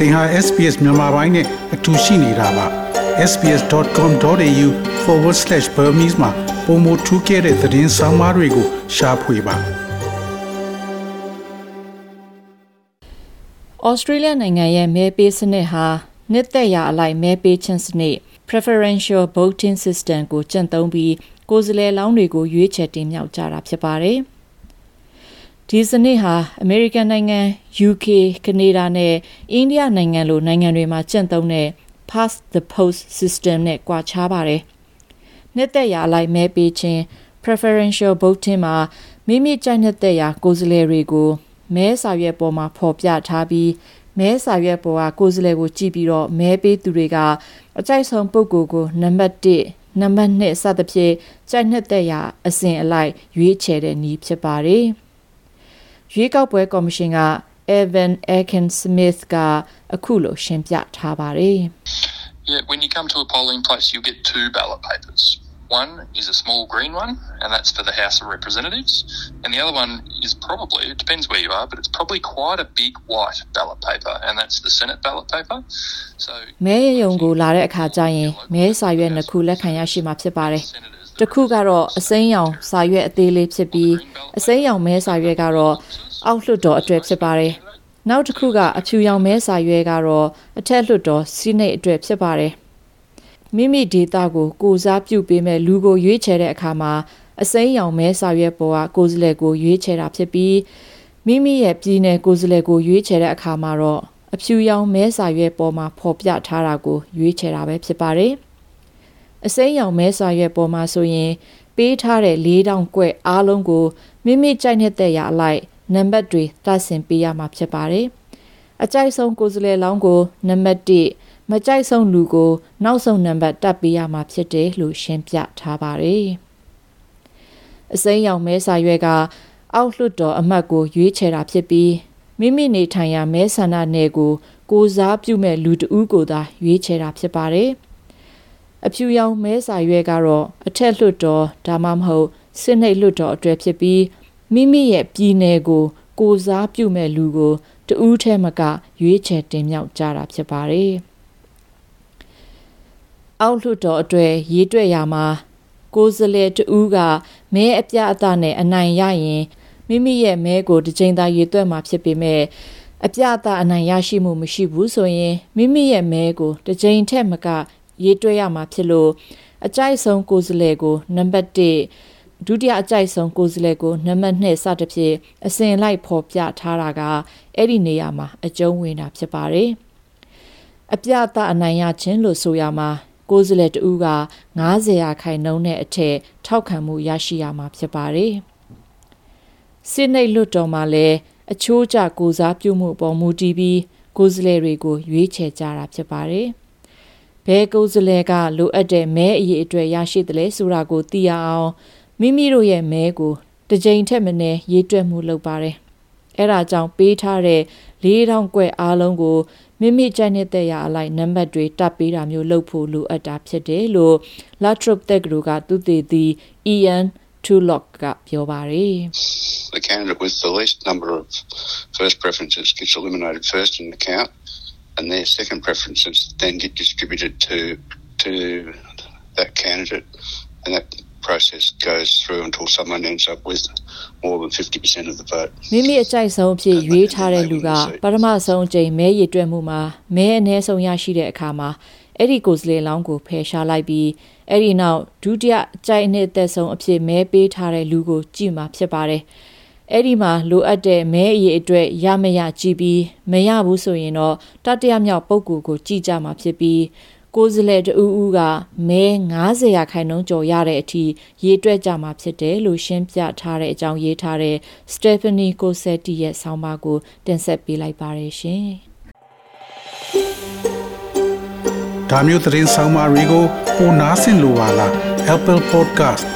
သင်ဟာ SPS မြန်မာပိုင်းနဲ့အတူရှိနေတာပါ sps.com.au/burmese မှာပုံမထူးခဲ့တဲ့သတင်းစာမားတွေကိုရှားဖွေပါဩစတြေးလျနိုင်ငံရဲ့မဲပေးစနစ်ဟာနှစ်သက်ရာအလိုက်မဲပေးခြင်းစနစ် preferential voting system ကိုကျင့်သုံးပြီးကိုယ်စားလှယ်လောင်းတွေကိုရွေးချယ်တင်မြှောက်ကြတာဖြစ်ပါတယ်။ ဒီစနစ်ဟာအမေရိကန်နိုင်ငံ UK ကနေဒါနဲ့အိန္ဒိယနိုင်ငံလိုနိုင်ငံတွေမှာကျင့်သုံးတဲ့ pass the post system နဲ့ကွာခြားပါတယ်။နှစ်သက်ရာအလိုက်မဲပေးခြင်း preferential voting မှာမိမိကြိုက်နှစ်သက်ရာကိုယ်စားလှယ်တွေကိုမဲစာရွက်ပေါ်မှာဖော်ပြထားပြီးမဲစာရွက်ပေါ်ကကိုယ်စားလှယ်ကိုကြည့်ပြီးတော့မဲပေးသူတွေကအကြိုက်ဆုံးပုဂ္ဂိုလ်ကိုနံပါတ်1နံပါတ်2စသဖြင့်ကြိုက်နှစ်သက်ရာအစဉ်အလိုက်ရွေးချယ်တဲ့နည်းဖြစ်ပါတယ်။ ရွေးကောက်ပွဲကော်မရှင်က Evan Akin Smith ကအခုလိုရှင်းပြထားပါတယ် Yeah, when you come to a polling place, you get two ballot papers. One is a small green one, and that's for the House of Representatives. And the other one is probably, it depends where you are, but it's probably quite a big white ballot paper, and that's the Senate ballot paper. So မဲရုံကိုလာတဲ့အခါကျရင်မဲစာရွက်နှစ်ခုလက်ခံရရှိမှာဖြစ်ပါတယ်။ တစ်ခုကတော့အစိမ်းရောင်စာရွက်အသေးလေးဖြစ်ပြီးအစိမ်းရောင်မဲစာရွက်ကတော့အောက်လွှတ်တော်အတွက်ဖြစ်ပါတယ်။နောက်တစ်ခုကအဖြူရောင်မဲစာရွက်ကတော့အထက်လွှတ်တော်စီးနိတ်အတွက်ဖြစ်ပါတယ်။မိမိဒေတာကိုကိုစားပြုပေးမဲ့လူကိုရွေးချယ်တဲ့အခါမှာအစိမ်းရောင်မဲစာရွက်ပေါ်ကကိုယ်စားလှယ်ကိုရွေးချယ်တာဖြစ်ပြီးမိမိရဲ့ပြည်နယ်ကိုယ်စားလှယ်ကိုရွေးချယ်တဲ့အခါမှာတော့အဖြူရောင်မဲစာရွက်ပေါ်မှာဖော်ပြထားတာကိုရွေးချယ်တာပဲဖြစ်ပါတယ်။ အစိမ်းရောင်မဲစာရွက်ပေါ်မှာဆိုရင် ပေးထားတဲ့၄တောင်ကွက်အားလုံးကိုမိမိကြိုက်တဲ့ရာအလိုက်နံပါတ်တွေတတ်ဆင်ပေးရမှာဖြစ်ပါတယ်။အကြိုက်ဆုံးကိုယ်စားလှယ်လောင်းကိုနံပါတ်1မကြိုက်ဆုံးလူကို နောက်ဆုံးနံပါတ်တပ်ပေးရမှာဖြစ်တယ်လို့ရှင်းပြထားပါတယ်။အစိမ်းရောင်မဲစာရွက်ကအောက်လွှတ်တော်အမတ်ကိုရွေးချယ်တာဖြစ်ပြီးမိမိနေထိုင်ရာမဲဆန္ဒနယ်ကိုကိုစားပြုမဲ့လူတဦးကိုသာရွေးချယ်တာဖြစ်ပါတယ်။ အဖြူရောင်မဲစာရွက်ကတော့အထက်လွှတ်တော်ဒါမှမဟုတ်စစ်နှိပ်လွှတ်တော်အတွက်ဖြစ်ပြီးမိမိရဲ့ပြည်နယ်ကို ကိုစားပြုမဲ့လူကိုတဦးထဲမကရွေးချယ်တင်မြှောက်ကြတာဖြစ်ပါတယ်။အောက်လွှတ်တော်အတွက်ရေးတွေ့ရမှာကိုယ်စားလှယ်တဦးကမဲအပြအသနဲ့အနိုင်ရရင်မိမိရဲ့မဲကိုတစ်ချိန်သာရေးသွက်မှာဖြစ်ပေမဲ့အပြအသအနိုင်ရရှိမှုမရှိဘူးဆိုရင်မိမိရဲ့မဲကိုတစ်ချိန်ထက်မက ရေးတွဲရမှာဖြစ်လို့အကြိုက်ဆုံးကိုယ်စားလှယ်ကိုနံပါတ်1ဒုတိယအကြိုက်ဆုံးကိုယ်စားလှယ်ကိုနံပါတ်2စသဖြင့်အစဉ်လိုက်ဖော်ပြထားတာကအဲ့ဒီနေရာမှာအကျုံးဝင်တာဖြစ်ပါတယ်။အပြအသအနိုင်ရခြင်းလို့ဆိုရမှာကိုယ်စားလှယ်တဦးက90ရာခိုင်နှုန်းနဲ့အထက်ထောက်ခံမှုရရှိရမှာဖြစ်ပါတယ်။စစ်နှိပ်လွတ်တော်မှာလည်းအချိုးကျကိုစားပြုမှုပေါ်မူတည်ပြီးကိုယ်စားလှယ်တွေကိုရွေးချယ်ကြတာဖြစ်ပါတယ်။ ဘဲကိုယ်စားလှယ်ကလိုအပ်တဲ့မဲအရေးအတွက်ရရှိတယ်လဲဆိုတာကိုသိရအောင်မိမိတို့ရဲ့မဲကိုတစ်ကြိမ်ထက်မနည်းရေးတွက်မှုလုပ်ပါတယ်။အဲဒါကြောင့်ပေးထားတဲ့၄000ကွက်အားလုံးကိုမိမိကြိုက်တဲ့ရာအလိုက်နံပါတ်တွေတပ်ပေးတာမျိုးလုပ်ဖို့လိုအပ်တာဖြစ်တယ်လို့ Latrobe တက္ကသိုလ်ကသူတည်သူ Ian Tullock ကပြောပါတယ် The candidate with the least number of first preferences gets eliminated first in the count and their second preferences then get distributed to to that candidate, and that process goes through until someone ends up with more than 50% of the vote မိမိအကြိုက်ဆုံးအဖြစ်ရွေးထားတဲ့လူကပထမဆုံးအကြိမ်မဲရည်တွက်မှုမှာမဲအနည်းဆုံးရရှိတဲ့အခါမှာအဲ့ဒီကိုယ်စားလှယ်လောင်းကိုဖယ်ရှားလိုက်ပြီးအဲ့ဒီနောက်ဒုတိယအကြိုက်အနှစ်သက်ဆုံးအဖြစ်မဲပေးထားတဲ့လူကိုကြည့်မှာဖြစ်ပါတယ်။ အဲ့ဒီမှာလိုအပ်တဲ့မဲအရေးအတွက်ရမရကြည့်ပြီးမရဘူးဆိုရင်တော့တတိယမြောက်ပုံကူကိုကြည့်ကြမှာဖြစ်ပြီးကိုယ်စလဲတူဦးကမဲ90ရာခိုင်နှုန်းကျော်ရတဲ့အထိရေးတွက်ကြမှာဖြစ်တယ်လို့ရှင်းပြထားတဲ့အကြောင်းရေးထားတဲ့ Stephanie Cosetti ရဲ့ဆောင်းပါးကိုတင်ဆက်ပေးလိုက်ပါရရှင်ဒါမျိုးသတင်းဆောင်းပါးတွေကိုပိုနားဆင်လိုပါလား Apple Podcast